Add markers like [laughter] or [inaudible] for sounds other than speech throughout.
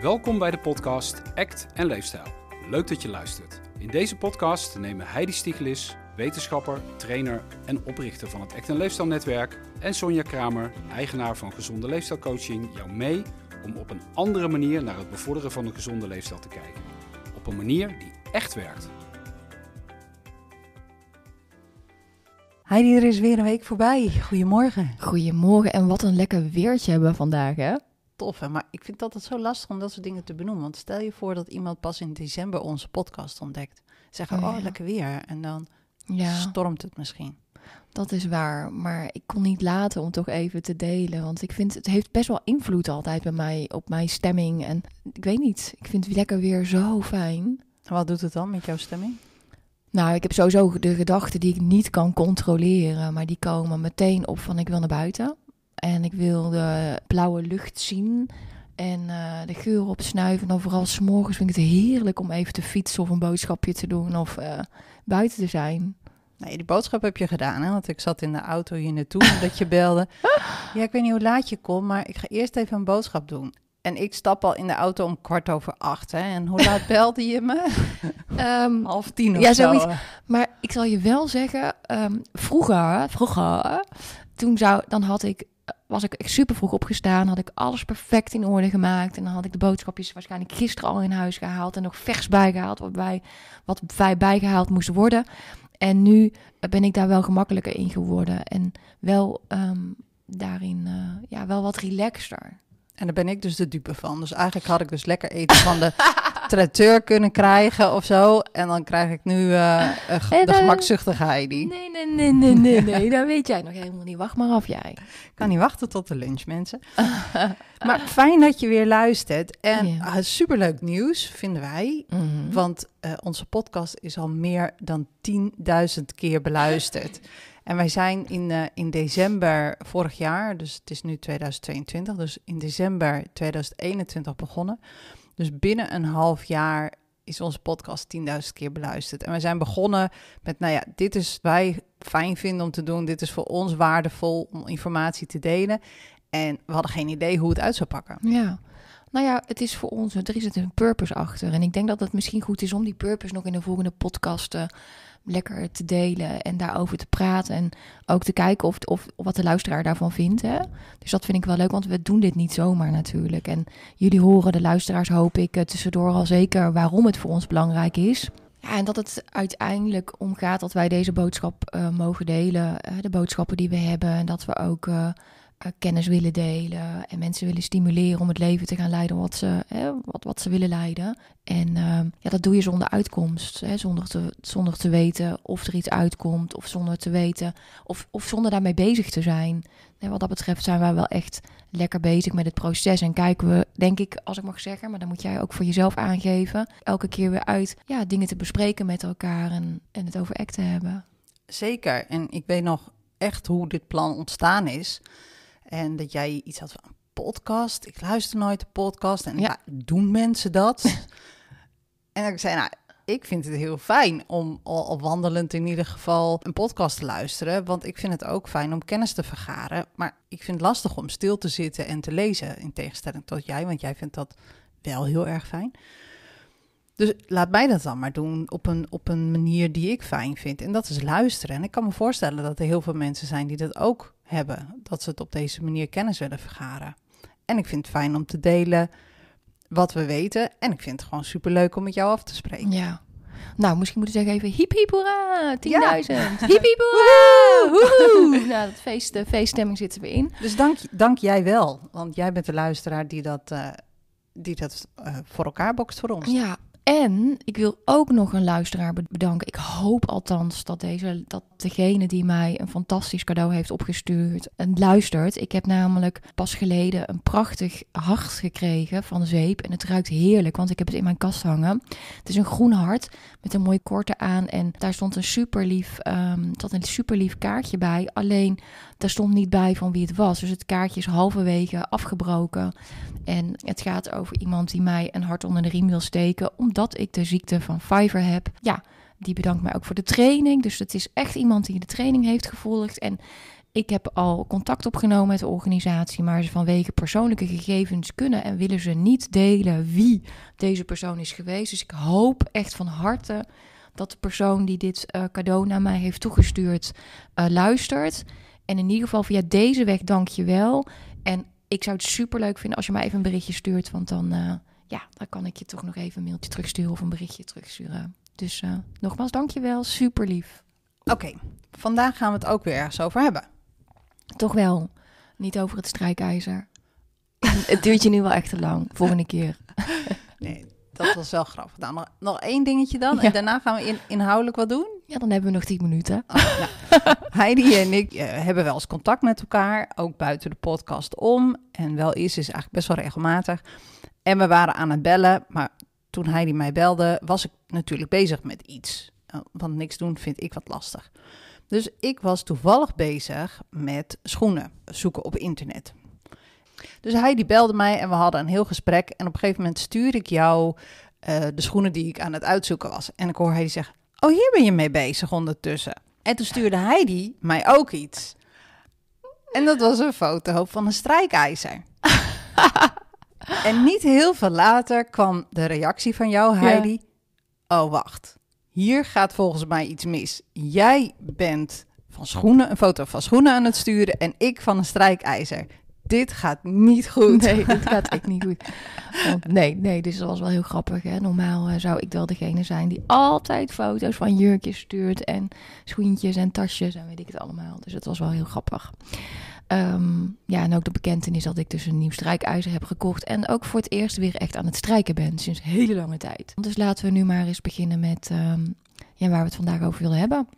Welkom bij de podcast Act en Leefstijl. Leuk dat je luistert. In deze podcast nemen Heidi Stiegelis, wetenschapper, trainer en oprichter van het Act en Leefstijl Netwerk, en Sonja Kramer, eigenaar van Gezonde Leefstijlcoaching, jou mee om op een andere manier naar het bevorderen van een gezonde leefstijl te kijken. Op een manier die echt werkt. Heidi, er is weer een week voorbij. Goedemorgen. Goedemorgen en wat een lekker weertje hebben we vandaag, hè? Tof, hè? maar ik vind het altijd zo lastig om dat soort dingen te benoemen. Want stel je voor dat iemand pas in december onze podcast ontdekt. Zeggen, Oh, oh, lekker weer. En dan Ja, stormt het misschien. dat is waar. Maar ik kon niet laten om toch even te delen. Want ik vind het heeft best wel invloed altijd bij mij op mijn stemming. En ik weet niet, ik vind het lekker weer zo fijn. En wat doet het dan met jouw stemming? Nou, ik heb sowieso de gedachten die ik niet kan controleren. Maar die komen meteen op van ik wil naar buiten. En ik wil de blauwe lucht zien. En eh, de geur opsnuiven. En dan vooral s'morgens vind ik het heerlijk om even te fietsen of een boodschapje te doen. Of eh, buiten te zijn. Nee, die boodschap heb je gedaan, hè? Want ik zat in de auto hier naartoe [laughs] dat je belde. Ja, ik weet niet hoe laat je komt, maar ik ga eerst even een boodschap doen. En ik stap al in de auto om kwart over acht, hè? En hoe laat [laughs] belde je me? [laughs] Ehm, Half tien of Ja, zo. zoiets. Maar ik zal je wel zeggen, ehm, vroeger, vroeger, toen zou, dan had ik, was ik echt super vroeg opgestaan, had ik alles perfect in orde gemaakt en dan had ik de boodschapjes waarschijnlijk gisteren al in huis gehaald en nog vers bijgehaald, wat, bij, wat bij- bijgehaald moest worden. En nu ben ik daar wel gemakkelijker in geworden en wel ehm, daarin, eh, ja, wel wat relaxter. En daar ben ik dus de dupe van. Dus eigenlijk had ik dus lekker eten van de [laughs] traiteur kunnen krijgen of zo. En dan krijg ik nu En, de eh, gemakzuchtige Heidi. Nee, nee, nee, nee, nee, [laughs] nee, dat weet jij nog helemaal niet. Wacht maar af jij. Ik kan niet wachten tot de lunch, mensen. [laughs] maar fijn dat je weer luistert. En eh, superleuk nieuws, vinden wij. Mhm. Want eh, onze podcast is al meer dan 10.000 keer beluisterd. [laughs] En wij zijn in, in december vorig jaar, dus het is nu 2022, dus in december 2021 begonnen. Dus binnen een half jaar is onze podcast 10.000 keer beluisterd. En we zijn begonnen met, nou ja, dit is wij fijn vinden om te doen. Dit is voor ons waardevol om informatie te delen. En we hadden geen idee hoe het uit zou pakken. Ja. Nou ja, het is voor ons, er is een purpose achter. En ik denk dat het misschien goed is om die purpose nog in de volgende podcast eh, lekker te delen en daarover te praten. En ook te kijken of, of, wat de luisteraar daarvan vindt. Hè? Dus dat vind ik wel leuk, want we doen dit niet zomaar natuurlijk. En jullie horen, de luisteraars, hoop ik, eh, tussendoor al zeker waarom het voor ons belangrijk is. Ja, en dat het uiteindelijk om gaat dat wij deze boodschap eh, mogen delen. eh, de boodschappen die we hebben. En dat we ook eh, kennis willen delen. En mensen willen stimuleren om het leven te gaan leiden wat ze, hè, wat, wat ze willen leiden. En eh, ja, dat doe je zonder uitkomst. Hè, zonder, te, zonder te weten of er iets uitkomt. Of zonder te weten. Of, of zonder daarmee bezig te zijn. En wat dat betreft zijn wij wel echt lekker bezig met het proces. En kijken we, denk ik, als ik mag zeggen, maar dan moet jij ook voor jezelf aangeven. Elke keer weer uit ja, dingen te bespreken met elkaar en, en het over act te hebben. Zeker. En ik weet nog echt hoe dit plan ontstaan is. En dat jij iets had van een podcast. Ik luister nooit de podcast. En ja, doen mensen dat? [laughs] en ik zei, nou, ik vind het heel fijn om al, al wandelend in ieder geval een podcast te luisteren. Want ik vind het ook fijn om kennis te vergaren. Maar ik vind het lastig om stil te zitten en te lezen. In tegenstelling tot jij, want jij vindt dat wel heel erg fijn. Dus laat mij dat dan maar doen op een, op een manier die ik fijn vind. En dat is luisteren. En ik kan me voorstellen dat er heel veel mensen zijn die dat ook hebben. Dat ze het op deze manier kennis willen vergaren. En ik vind het fijn om te delen wat we weten. En ik vind het gewoon superleuk om met jou af te spreken. Ja. Nou, misschien moeten we zeggen even hiep hiep hoera, 10.000. Ja. [laughs] Hiep hiep hoera, woehoe. [laughs] Nou, dat feest, de feeststemming zit er weer in. Dus dank, dank jij wel. Want jij bent de luisteraar die dat, eh, die dat eh, voor elkaar bokst voor ons. Ja, en ik wil ook nog een luisteraar be- bedanken. Ik hoop althans dat, deze, dat degene die mij een fantastisch cadeau heeft opgestuurd en luistert. Ik heb namelijk pas geleden een prachtig hart gekregen van zeep. En het ruikt heerlijk, want ik heb het in mijn kast hangen. Het is een groen hart met een mooi korte aan. En daar stond een super lief, ehm, zat een super lief kaartje bij. Alleen, daar stond niet bij van wie het was. Dus het kaartje is halverwege afgebroken. En het gaat over iemand die mij een hart onder de riem wil steken, omdat ik de ziekte van Fiverr heb. Ja, die bedankt mij ook voor de training. Dus het is echt iemand die de training heeft gevolgd. En ik heb al contact opgenomen met de organisatie, maar ze vanwege persoonlijke gegevens kunnen en willen ze niet delen wie deze persoon is geweest. Dus ik hoop echt van harte dat de persoon die dit uh, cadeau naar mij heeft toegestuurd uh, luistert. En in ieder geval via deze weg dank je wel. En ik zou het super leuk vinden als je mij even een berichtje stuurt, want dan, uh, ja, dan kan ik je toch nog even een mailtje terugsturen of een berichtje terugsturen. Dus nogmaals, dank je wel, super lief. Oké, vandaag gaan we het ook weer ergens over hebben. Toch wel. Niet over het strijkijzer. [laughs] het duurt je nu wel echt te lang. Volgende keer. [laughs] nee, dat was wel grappig. Nou, nog, nog één dingetje dan. En daarna gaan we in, inhoudelijk wat doen. Ja, dan hebben we nog tien minuten. Oh, nou. [laughs] Heidi en ik uh, hebben wel eens contact met elkaar. Ook buiten de podcast om. En wel is, is eigenlijk best wel regelmatig. En we waren aan het bellen. Maar toen Heidi mij belde, was ik natuurlijk bezig met iets. Uh, want niks doen vind ik wat lastig. Dus ik was toevallig bezig met schoenen zoeken op internet. Dus hij die belde mij en we hadden een heel gesprek. En op een gegeven moment stuur ik jou uh, de schoenen die ik aan het uitzoeken was. En ik hoor Heidi zeggen, oh hier ben je mee bezig ondertussen. En toen stuurde Heidi mij ook iets. En dat was een foto van een strijkijzer. [laughs] en niet heel veel later kwam de reactie van jou, Heidi. Ja. Oh, wacht hier gaat volgens mij iets mis. Jij bent van schoenen, een foto van schoenen aan het sturen en ik van een strijkijzer. Dit gaat niet goed. Nee, dit gaat echt niet goed. Want nee, nee, dus dat was wel heel grappig. Hè? Normaal uh, zou ik wel degene zijn die altijd foto's van jurkjes stuurt en schoentjes en tasjes en weet ik het allemaal. Dus het was wel heel grappig. Um, ja, en ook de bekentenis dat ik dus een nieuw strijkijzer heb gekocht. En ook voor het eerst weer echt aan het strijken ben, sinds hele lange tijd. Dus laten we nu maar eens beginnen met um, ja, waar we het vandaag over willen hebben.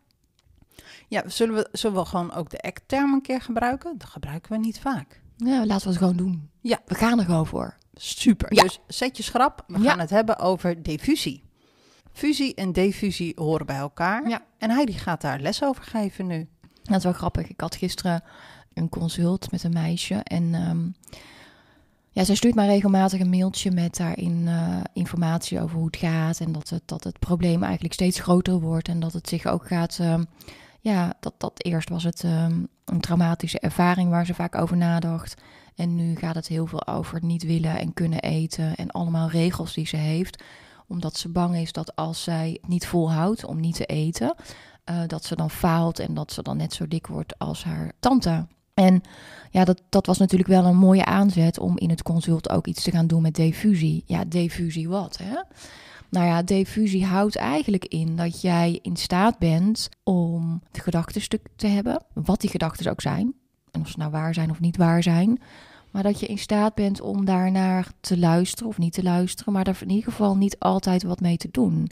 Ja, zullen we, zullen we gewoon ook de act-term een keer gebruiken? Dat gebruiken we niet vaak. Ja, laten we het gewoon doen. Ja. We gaan er gewoon voor. Super. Ja. Dus zet je schrap. We gaan het hebben over diffusie. Fusie en diffusie horen bij elkaar. Ja. En Heidi gaat daar les over geven nu. Dat is wel grappig. Ik had gisteren een consult met een meisje. En um, ja, zij stuurt mij regelmatig een mailtje met daarin uh, informatie over hoe het gaat. En dat het, dat het probleem eigenlijk steeds groter wordt. En dat het zich ook gaat. Uh, ja, dat, dat eerst was het um, een traumatische ervaring waar ze vaak over nadacht. En nu gaat het heel veel over niet willen en kunnen eten. En allemaal regels die ze heeft. Omdat ze bang is dat als zij niet volhoudt om niet te eten. Uh, dat ze dan faalt en dat ze dan net zo dik wordt als haar tante. En ja, dat, dat was natuurlijk wel een mooie aanzet om in het consult ook iets te gaan doen met diffusie. Ja, diffusie wat, hè? Nou ja, diffusie houdt eigenlijk in dat jij in staat bent om de gedachten te hebben, wat die gedachten ook zijn. En of ze nou waar zijn of niet waar zijn. Maar dat je in staat bent om daarnaar te luisteren of niet te luisteren, maar daar in ieder geval niet altijd wat mee te doen.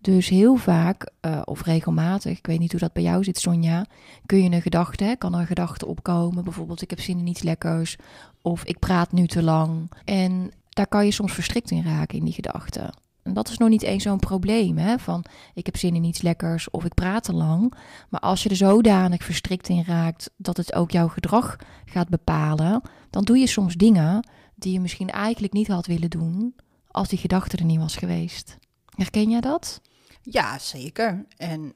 Dus heel vaak, uh, of regelmatig, ik weet niet hoe dat bij jou zit, Sonja, kun je een gedachte, kan er een gedachte opkomen. Bijvoorbeeld, ik heb zin in iets lekkers, of ik praat nu te lang. En daar kan je soms verstrikt in raken in die gedachten. En dat is nog niet eens zo'n probleem, hè? van ik heb zin in iets lekkers of ik praat te lang. Maar als je er zodanig verstrikt in raakt dat het ook jouw gedrag gaat bepalen, dan doe je soms dingen die je misschien eigenlijk niet had willen doen als die gedachte er niet was geweest. Herken jij dat? Ja, zeker. En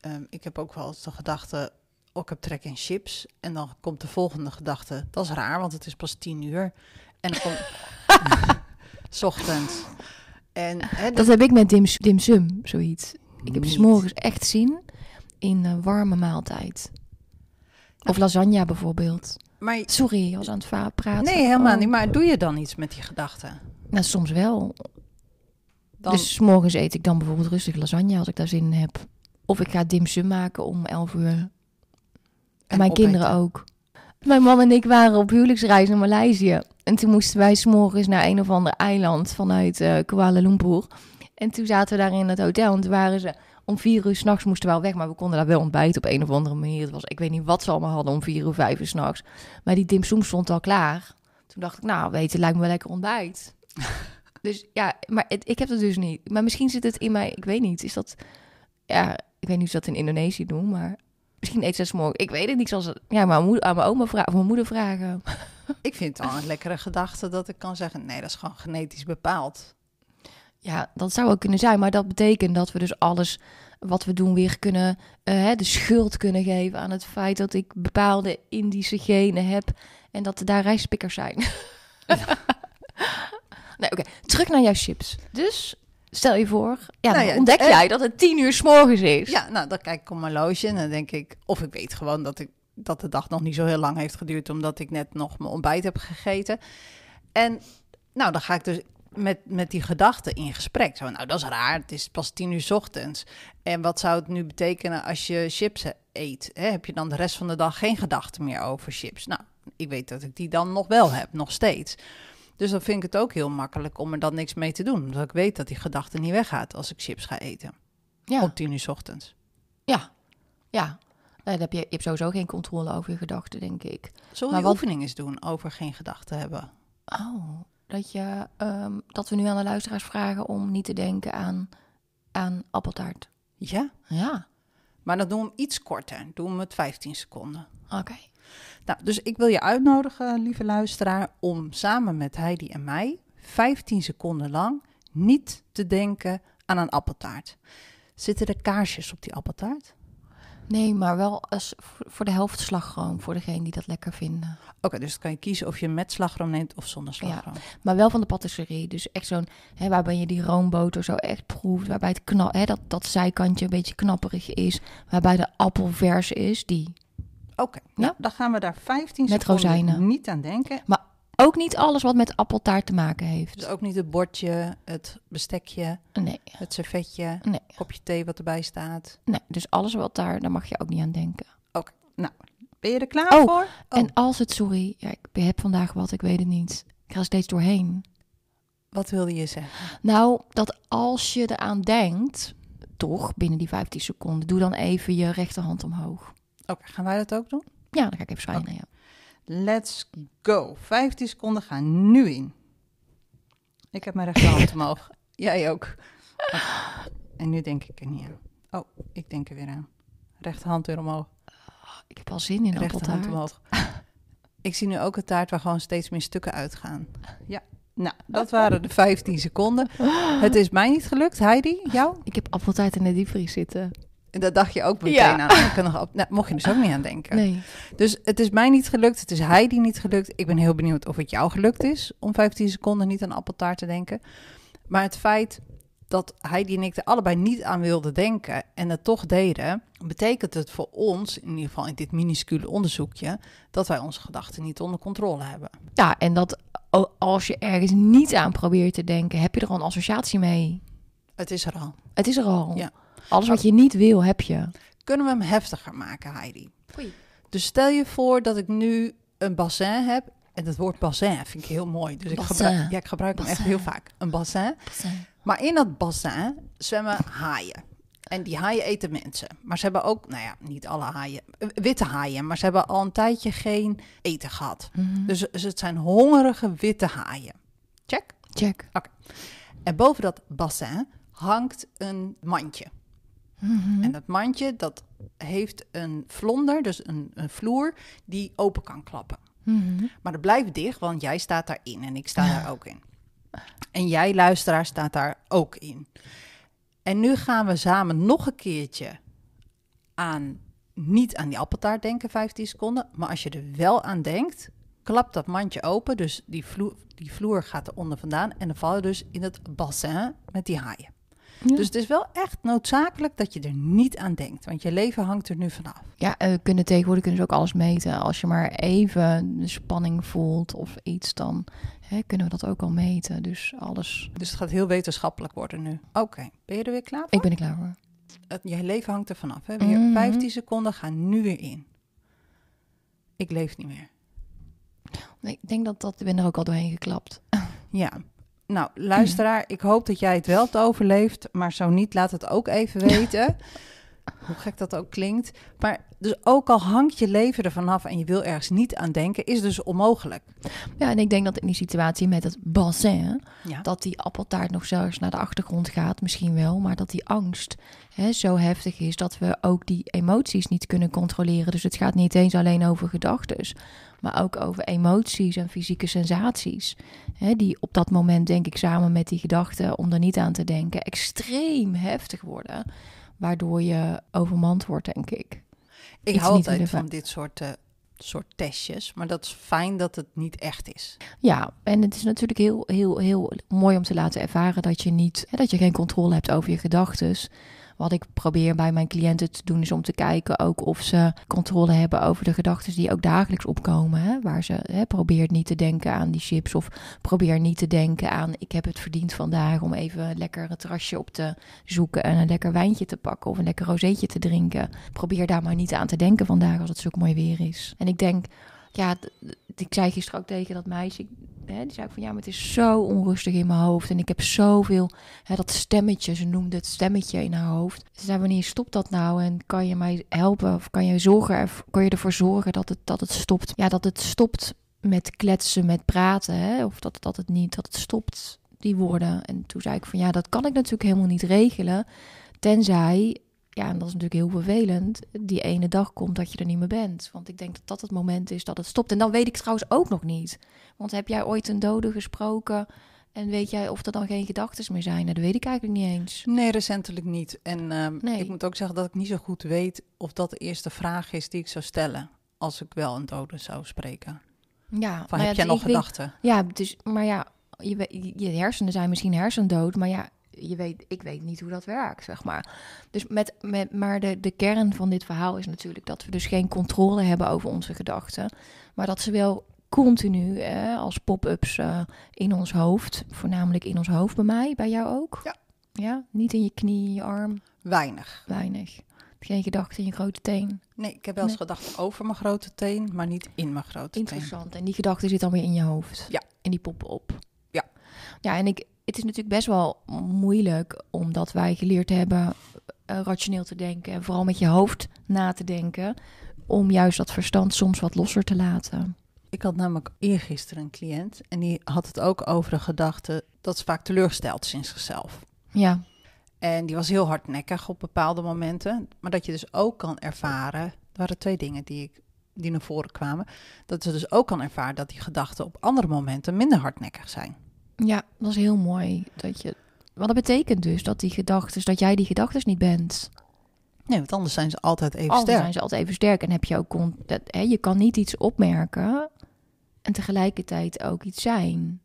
um, ik heb ook wel eens de gedachte, oh, ik heb trek in chips. En dan komt de volgende gedachte, dat is raar, want het is pas tien uur. En dan komt... [laughs] [laughs] ochtends. En, [laughs] hè, dat heb ik met dim, dimsum, zoiets. Ik heb s'morgens echt zin in een warme maaltijd. Of lasagne bijvoorbeeld. Maar, Sorry, als aan het praten. Nee, helemaal oh. niet. Maar doe je dan iets met die gedachten? Nou, soms wel. Dan... Dus morgens eet ik dan bijvoorbeeld rustig lasagne als ik daar zin in heb. Of ik ga dimsum maken om 11 uur. En, en mijn kinderen ook. Mijn man en ik waren op huwelijksreis naar Maleisië. En toen moesten wij s'morgens naar een of ander eiland vanuit uh, Kuala Lumpur. En toen zaten we daar in het hotel en toen waren ze... Om vier uur s'nachts moesten we wel weg, maar we konden daar wel ontbijten op een of andere manier. Het was, ik weet niet wat ze allemaal hadden om vier uur, vijf uur s'nachts. Maar die dimsum stond al klaar. Toen dacht ik, nou, weet je, lijkt me wel lekker ontbijt. [laughs] dus ja, maar het, ik heb dat dus niet. Maar misschien zit het in mij, ik weet niet. Is dat, ja, ik weet niet of ze dat in Indonesië doen, maar misschien eet ze morgen. Ik weet het niet. Zoals ja, maar aan mijn oma vragen of mijn moeder vragen. [laughs] Ik vind het al een lekkere gedachte dat ik kan zeggen: nee, dat is gewoon genetisch bepaald. Ja, dat zou ook kunnen zijn, maar dat betekent dat we dus alles wat we doen weer kunnen, eh, hè, de schuld kunnen geven aan het feit dat ik bepaalde Indische genen heb en dat er daar rijstpikkers zijn. [laughs] nee, oké. Terug naar jouw chips. Dus stel je voor, ja, Nou ja, ontdek eh, jij dat het tien uur s morgens is. Ja, nou, dan kijk ik op mijn loge en dan denk ik... Of ik weet gewoon dat, ik, dat de dag nog niet zo heel lang heeft geduurd... omdat ik net nog mijn ontbijt heb gegeten. En nou, dan ga ik dus met, met die gedachten in gesprek. Zo, nou, dat is raar. Het is pas tien uur 's ochtends. En wat zou het nu betekenen als je chips eet? Hè? Heb je dan de rest van de dag geen gedachten meer over chips? Nou, ik weet dat ik die dan nog wel heb, nog steeds. Dus dan vind ik het ook heel makkelijk om er dan niks mee te doen. Omdat ik weet dat die gedachte niet weggaat als ik chips ga eten. ja. Op tien uur 's ochtends. Ja, ja. Dan heb je, je hebt sowieso geen controle over je gedachten, denk ik. Zullen we wat- oefening eens doen over geen gedachten hebben? Oh, dat, je, ehm, dat we nu aan de luisteraars vragen om niet te denken aan, aan appeltaart. Ja, Ja, maar dan doen we hem iets korter. Doen we hem met 15 seconden. oké. Nou, dus ik wil je uitnodigen, lieve luisteraar, om samen met Heidi en mij 15 seconden lang niet te denken aan een appeltaart. Zitten er kaarsjes op die appeltaart? Nee, maar wel als, voor de helft slagroom, voor degene die dat lekker vinden. Oké, dus dan kan je kiezen of je met slagroom neemt of zonder slagroom. Maar wel van de patisserie. Dus echt zo'n, hè, waarbij je die roomboter zo echt proeft. Waarbij het knap, hè, dat, dat zijkantje een beetje knapperig is. Waarbij de appel vers is, die. Oké, nou, Ja. dan gaan we daar 15 Met seconden rozijnen. niet aan denken. Ook niet alles wat met appeltaart te maken heeft. Dus ook niet het bordje, het bestekje, Nee, het servetje, nee, kopje thee wat erbij staat. nee. Dus alles wat daar, daar mag je ook niet aan denken. Nou, ben je er klaar Oh, voor? Oh, En als het, sorry, ja, ik heb vandaag wat, ik weet het niet. Ik ga steeds doorheen. wat wilde je zeggen? Nou, dat als je eraan denkt, toch binnen die 15 seconden, doe dan even je rechterhand omhoog. Oké, gaan wij dat ook doen? Ja, dan ga ik even zwijgen. Ja. Let's go. 15 seconden gaan nu in. Ik heb mijn rechterhand omhoog. [laughs] Jij ook. Oké. En nu denk ik er niet aan. Oh, ik denk er weer aan. Rechterhand weer omhoog. Ik heb al zin in Rechterhand omhoog. [laughs] Ik zie nu ook een taart waar gewoon steeds meer stukken uitgaan. Ja. Nou, dat waren de 15 seconden. [gasps] Het is mij niet gelukt. Heidi, jou? Ik heb appeltaart in de diepvries zitten. En dat dacht je ook meteen Ja. aan. Ik kan nog op, nou, mocht je dus ook niet aan denken. Nee. Dus het is mij niet gelukt. Het is Heidi niet gelukt. Ik ben heel benieuwd of het jou gelukt is om 15 seconden niet aan appeltaart te denken. Maar het feit dat Heidi en ik er allebei niet aan wilden denken en het toch deden, betekent het voor ons, in ieder geval in dit minuscule onderzoekje, dat wij onze gedachten niet onder controle hebben. Ja, en dat als je ergens niet aan probeert te denken, heb je er al een associatie mee. Het is er al. Het is er al. Ja. Alles wat je niet wil, heb je. Kunnen we hem heftiger maken, Heidi? Oei. Dus stel je voor dat ik nu een bassin heb. En het woord bassin vind ik heel mooi. Dus ik Bassin. gebruik, ja, ik gebruik hem echt Bassin. heel vaak. Een bassin. Maar in dat bassin zwemmen haaien. En die haaien eten mensen. Maar ze hebben ook, nou ja, niet alle haaien, eh, witte haaien. Maar ze hebben al een tijdje geen eten gehad. Mhm. Dus, dus het zijn hongerige witte haaien. Check. Check. En boven dat bassin hangt een mandje. Mhm. En dat mandje, dat heeft een vlonder, dus een, een vloer, die open kan klappen. Mhm. Maar dat blijft dicht, want jij staat daarin en ik sta daar ook in. En jij, luisteraar, staat daar ook in. En nu gaan we samen nog een keertje aan, niet aan die appeltaart denken, 15 seconden. Maar als je er wel aan denkt, klapt dat mandje open. Dus die vloer, die vloer gaat eronder vandaan. En dan val je dus in het bassin met die haaien. Ja. Dus het is wel echt noodzakelijk dat je er niet aan denkt. Want je leven hangt er nu vanaf. Ja, we kunnen tegenwoordig kunnen ze ook alles meten. Als je maar even de spanning voelt of iets, dan hè, kunnen we dat ook al meten. Dus alles. Dus het gaat heel wetenschappelijk worden nu. Oké, ben je er weer klaar voor? Ik ben er klaar voor. Het, je leven hangt er vanaf. Weer Mhm. 15 seconden gaan nu weer in. Ik leef niet meer. Ik denk dat dat ik ben er ook al doorheen geklapt. Ja. Nou, luisteraar, ik hoop dat jij het wel hebt overleefd. Maar zo niet, laat het ook even weten. Hoe gek dat ook klinkt. Maar dus ook al hangt je leven er vanaf en je wil ergens niet aan denken, is dus onmogelijk. Ja, en ik denk dat in die situatie met het bassin, Ja. dat die appeltaart nog zelfs naar de achtergrond gaat, misschien wel, maar dat die angst hè, zo heftig is dat we ook die emoties niet kunnen controleren. Dus het gaat niet eens alleen over gedachten, maar ook over emoties en fysieke sensaties. Hè, die op dat moment, denk ik, samen met die gedachten, om er niet aan te denken, extreem heftig worden. waardoor je overmand wordt, denk ik. Ik Iets hou altijd van dit soort, eh, soort testjes, maar dat is fijn dat het niet echt is. Ja, en het is natuurlijk heel, heel, heel mooi om te laten ervaren dat je niet, hè, dat je geen controle hebt over je gedachten. Wat ik probeer bij mijn cliënten te doen, is om te kijken ook of ze controle hebben over de gedachten die ook dagelijks opkomen. Hè? Waar ze hè, probeert niet te denken aan die chips of probeer niet te denken aan ik heb het verdiend vandaag om even lekker het terrasje op te zoeken en een lekker wijntje te pakken of een lekker rozeetje te drinken. Probeer daar maar niet aan te denken vandaag als het zo mooi weer is. En ik denk, ja, ik zei gisteren ook tegen dat meisje, hè, die zei ook van ja, maar het is zo onrustig in mijn hoofd en ik heb zoveel, hè, dat stemmetje, ze noemde het stemmetje in haar hoofd. Ze zei wanneer stopt dat nou en kan je mij helpen of kan je zorgen, kan je ervoor zorgen dat het, dat het stopt? Ja, dat het stopt met kletsen, met praten, hè, of dat, dat het niet, dat het stopt, die woorden. En toen zei ik van ja, dat kan ik natuurlijk helemaal niet regelen, tenzij ja, en dat is natuurlijk heel vervelend. Die ene dag komt dat je er niet meer bent. Want ik denk dat dat het moment is dat het stopt. En dan weet ik trouwens ook nog niet. Want heb jij ooit een dode gesproken? En weet jij of er dan geen gedachten meer zijn? Nou, dat weet ik eigenlijk niet eens. Nee, recentelijk niet. En ehm, Nee. ik moet ook zeggen dat ik niet zo goed weet of dat de eerste vraag is die ik zou stellen als ik wel een dode zou spreken. Ja, Van, heb ja, jij nog gedachten? Ja, dus, maar ja, je, je hersenen zijn misschien hersendood, maar ja, je weet, ik weet niet hoe dat werkt, zeg maar. Dus met, met, maar de, de kern van dit verhaal is natuurlijk dat we dus geen controle hebben over onze gedachten, maar dat ze wel continu eh, als pop-ups eh, in ons hoofd, voornamelijk in ons hoofd bij mij, bij jou ook? Ja. Ja, niet in je knie, in je arm, Weinig. weinig. Geen gedachten in je grote teen. Nee, ik heb wel eens Nee. gedachten over mijn grote teen, maar niet in mijn grote teen. Interessant. En die gedachte zit dan weer in je hoofd. Ja. En die poppen op. Ja. Ja, en ik, het is natuurlijk best wel moeilijk, omdat wij geleerd hebben eh, rationeel te denken. En vooral met je hoofd na te denken. Om juist dat verstand soms wat losser te laten. Ik had namelijk eergisteren een cliënt en die had het ook over de gedachte dat ze vaak teleurgesteld is in zichzelf. Ja, En die was heel hardnekkig op bepaalde momenten. Maar dat je dus ook kan ervaren. Er waren twee dingen die, ik, die naar voren kwamen. Dat ze dus ook kan ervaren dat die gedachten op andere momenten minder hardnekkig zijn. Ja, dat is heel mooi. Dat je, wat dat betekent dus dat die gedachten, dat jij die gedachten niet bent. Nee, want anders zijn ze altijd even Altijd sterk. zijn ze altijd even sterk. En heb je ook dat, hè, je kan niet iets opmerken en tegelijkertijd ook iets zijn.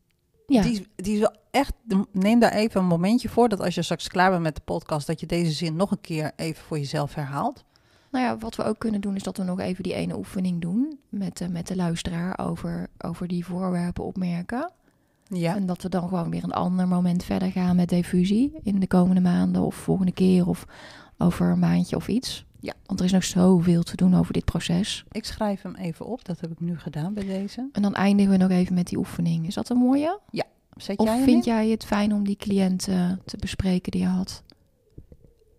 Ja. Die, is- die is wel echt, neem daar even een momentje voor dat als je straks klaar bent met de podcast, dat je deze zin nog een keer even voor jezelf herhaalt. Nou ja, wat we ook kunnen doen is dat we nog even die ene oefening doen met, de met de luisteraar over, over die voorwerpen opmerken. Ja. En dat we dan gewoon weer een ander moment verder gaan met diffusie in de komende maanden of volgende keer of over een maandje of iets. Ja. Want er is nog zoveel te doen over dit proces. Ik schrijf hem even op, dat heb ik nu gedaan bij deze. En dan eindigen we nog even met die oefening. Is dat een mooie? Zet Of jij vind in? jij het fijn om die cliënt eh, te bespreken die je had?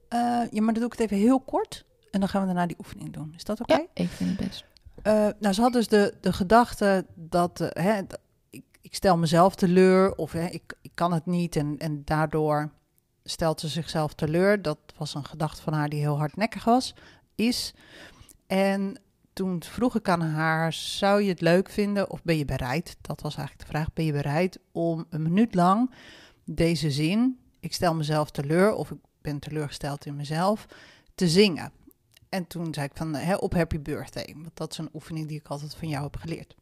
Eh, ja, maar dan doe ik het even heel kort en dan gaan we daarna die oefening doen. Is dat oké? Ja, ik vind het best. Eh, nou, ze had dus de, de gedachte dat eh, hè, ik, stel mezelf teleur of hè, ik, ik kan het niet en, en daardoor stelt ze zichzelf teleur. Dat was een gedachte van haar die heel hardnekkig was, is. En toen vroeg ik aan haar, zou je het leuk vinden of ben je bereid? Dat was eigenlijk de vraag, ben je bereid om een minuut lang deze zin, ik stel mezelf teleur of ik ben teleurgesteld in mezelf, te zingen? En toen zei ik van, hè, op Happy Birthday. Want dat is een oefening die ik altijd van jou heb geleerd.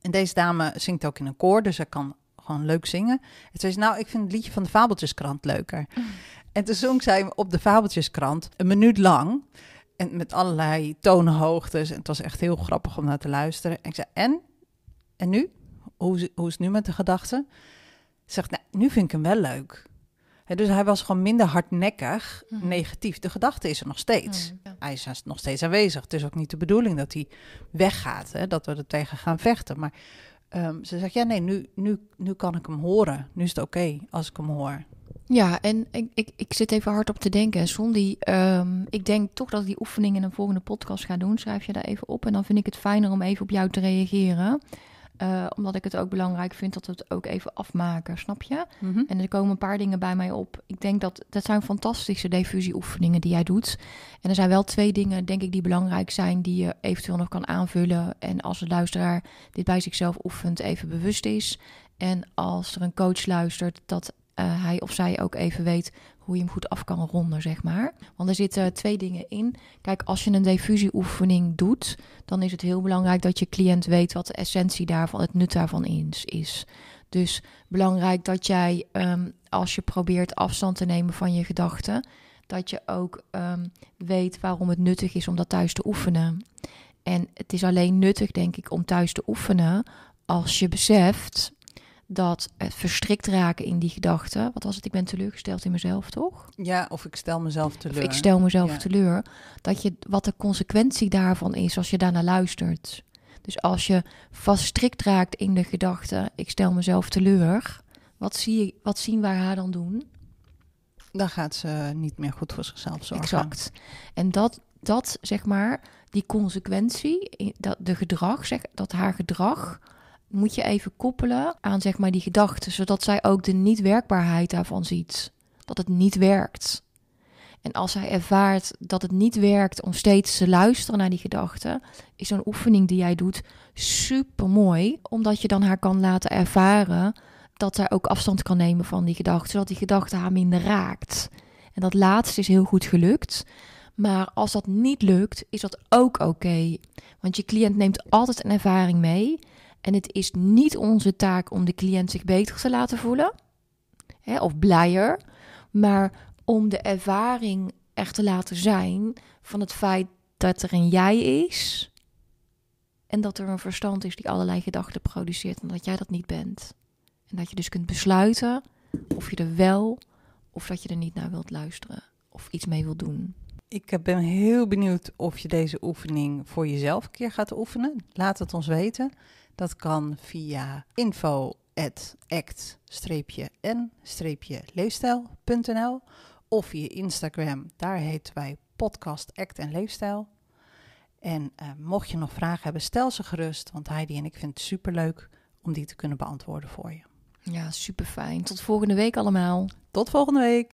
En deze dame zingt ook in een koor, dus zij kan gewoon leuk zingen. En zei ze, nou, ik vind het liedje van de Fabeltjeskrant leuker. [laughs] En toen zong zij op de Fabeltjeskrant een minuut lang. En met allerlei toonhoogtes. En het was echt heel grappig om naar te luisteren. En ik zei, en? En nu? Hoe, is- hoe is het nu met de gedachten? Ze zegt, nou, nu vind ik hem wel leuk. Dus hij was gewoon minder hardnekkig, Mhm. negatief. De gedachte is er nog steeds Mm, ja. hij is nog steeds aanwezig. Het is ook niet de bedoeling dat hij weggaat, hè, dat we er tegen gaan vechten. Maar ehm, ze zegt, ja nee, nu, nu, nu kan ik hem horen. Nu is het oké als ik hem hoor. Ja, en ik, ik, ik zit even hard op te denken. Sondi, ehm, ik denk toch dat ik die oefening in een volgende podcast ga doen. Schrijf je daar even op. En dan vind ik het fijner om even op jou te reageren. Eh, omdat ik het ook belangrijk vind dat we het ook even afmaken, snap je? En er komen een paar dingen bij mij op. Ik denk dat dat zijn fantastische diffusieoefeningen die jij doet. En er zijn wel twee dingen, denk ik, die belangrijk zijn, die je eventueel nog kan aanvullen. En als de luisteraar dit bij zichzelf oefent, even bewust is. En als er een coach luistert, dat eh, hij of zij ook even weet hoe je hem goed af kan ronden, zeg maar. Want er zitten twee dingen in. Kijk, als je een diffusieoefening doet, dan is het heel belangrijk dat je cliënt weet wat de essentie daarvan, het nut daarvan is. is. Dus belangrijk dat jij, ehm, als je probeert afstand te nemen van je gedachten, dat je ook ehm, weet waarom het nuttig is om dat thuis te oefenen. En het is alleen nuttig, denk ik, om thuis te oefenen als je beseft dat het verstrikt raken in die gedachten. Wat was het? Ik ben teleurgesteld in mezelf, toch? Ja, of ik stel mezelf teleur. Of ik stel mezelf Ja. teleur. Dat je wat de consequentie daarvan is als je daarnaar luistert. Dus als je verstrikt raakt in de gedachte, ik stel mezelf teleur. Wat, zie je, wat zien wij haar dan doen? Dan gaat ze niet meer goed voor zichzelf zorgen. Exact. En dat, dat zeg maar, die consequentie, dat de gedrag, zeg, dat haar gedrag, moet je even koppelen aan zeg maar die gedachte, zodat zij ook de niet-werkbaarheid daarvan ziet. Dat het niet werkt. En als zij ervaart dat het niet werkt om steeds te luisteren naar die gedachten, is zo'n oefening die jij doet super mooi, omdat je dan haar kan laten ervaren dat zij ook afstand kan nemen van die gedachte, zodat die gedachte haar minder raakt. En dat laatste is heel goed gelukt. Maar als dat niet lukt, is dat ook oké. Want je cliënt neemt altijd een ervaring mee. En het is niet onze taak om de cliënt zich beter te laten voelen. Hè, of blijer. Maar om de ervaring echt te laten zijn van het feit dat er een jij is. En dat er een verstand is die allerlei gedachten produceert. En dat jij dat niet bent. En dat je dus kunt besluiten of je er wel of dat je er niet naar wilt luisteren. Of iets mee wilt doen. Ik ben heel benieuwd of je deze oefening voor jezelf een keer gaat oefenen. Laat het ons weten. Dat kan via info@act-n-leefstijl.nl of via Instagram. Daar heten wij podcast Act en Leefstijl. En eh, mocht je nog vragen hebben, stel ze gerust. Want Heidi en ik vinden het superleuk om die te kunnen beantwoorden voor je. Ja, super fijn. Tot volgende week allemaal. Tot volgende week.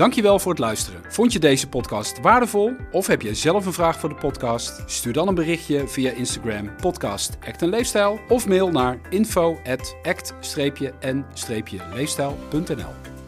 Dankjewel voor het luisteren. Vond je deze podcast waardevol of heb je zelf een vraag voor de podcast? Stuur dan een berichtje via Instagram podcast Act en Leefstijl of mail naar info at act-n-leefstijl.nl